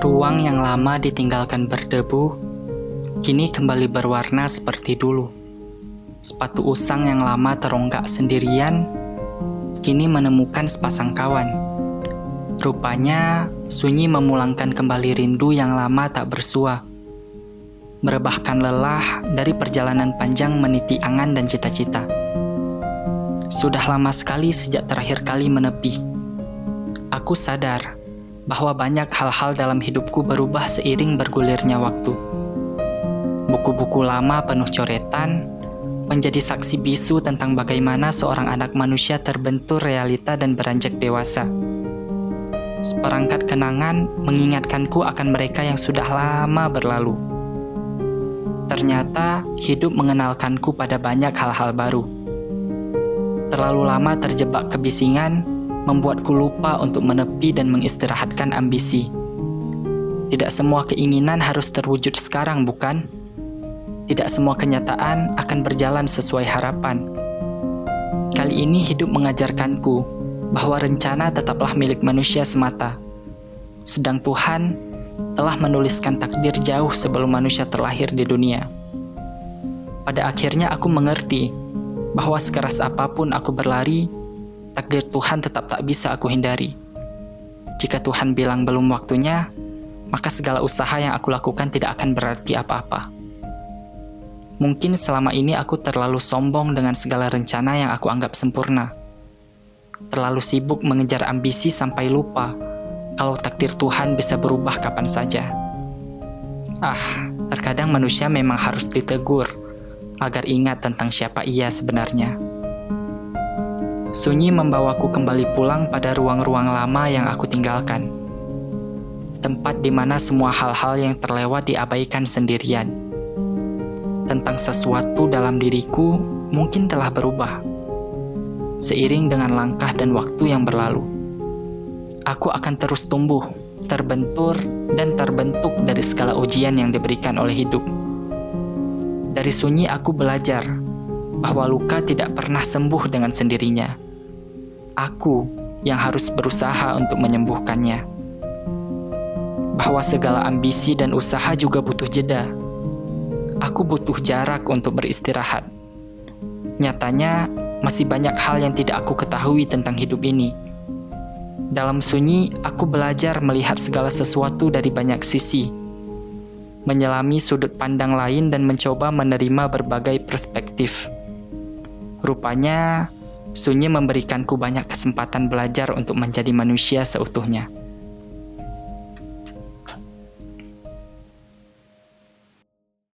Ruang yang lama ditinggalkan berdebu, kini kembali berwarna seperti dulu. Sepatu usang yang lama teronggak sendirian, kini menemukan sepasang kawan. Rupanya, sunyi memulangkan kembali rindu yang lama tak bersua. Merebahkan lelah dari perjalanan panjang meniti angan dan cita-cita. Sudah lama sekali sejak terakhir kali menepi. Aku sadar bahwa banyak hal-hal dalam hidupku berubah seiring bergulirnya waktu. Buku-buku lama penuh coretan menjadi saksi bisu tentang bagaimana seorang anak manusia terbentur realita dan beranjak dewasa. Seperangkat kenangan mengingatkanku akan mereka yang sudah lama berlalu. Ternyata hidup mengenalkanku pada banyak hal-hal baru. Terlalu lama terjebak kebisingan membuatku lupa untuk menepi dan mengistirahatkan ambisi. Tidak semua keinginan harus terwujud sekarang, bukan? Tidak semua kenyataan akan berjalan sesuai harapan. Kali ini hidup mengajarkanku bahwa rencana tetaplah milik manusia semata. Sedang Tuhan telah menuliskan takdir jauh sebelum manusia terlahir di dunia. Pada akhirnya aku mengerti bahwa sekeras apa pun aku berlari, takdir Tuhan tetap tak bisa aku hindari. Jika Tuhan bilang belum waktunya, maka segala usaha yang aku lakukan tidak akan berarti apa-apa. Mungkin selama ini aku terlalu sombong dengan segala rencana yang aku anggap sempurna. Terlalu sibuk mengejar ambisi sampai lupa kalau takdir Tuhan bisa berubah kapan saja. Ah, terkadang manusia memang harus ditegur agar ingat tentang siapa ia sebenarnya. Sunyi membawaku kembali pulang pada ruang-ruang lama yang aku tinggalkan. Tempat di mana semua hal-hal yang terlewat diabaikan sendirian. Tentang sesuatu dalam diriku mungkin telah berubah. Seiring dengan langkah dan waktu yang berlalu. Aku akan terus tumbuh, terbentur, dan terbentuk dari segala ujian yang diberikan oleh hidup. Dari sunyi aku belajar bahwa luka tidak pernah sembuh dengan sendirinya. Aku yang harus berusaha untuk menyembuhkannya. Bahwa segala ambisi dan usaha juga butuh jeda. Aku butuh jarak untuk beristirahat. Nyatanya, masih banyak hal yang tidak aku ketahui tentang hidup ini. Dalam sunyi, aku belajar melihat segala sesuatu dari banyak sisi, menyelami sudut pandang lain, dan mencoba menerima berbagai perspektif. Rupanya, sunyi memberikanku banyak kesempatan belajar untuk menjadi manusia seutuhnya.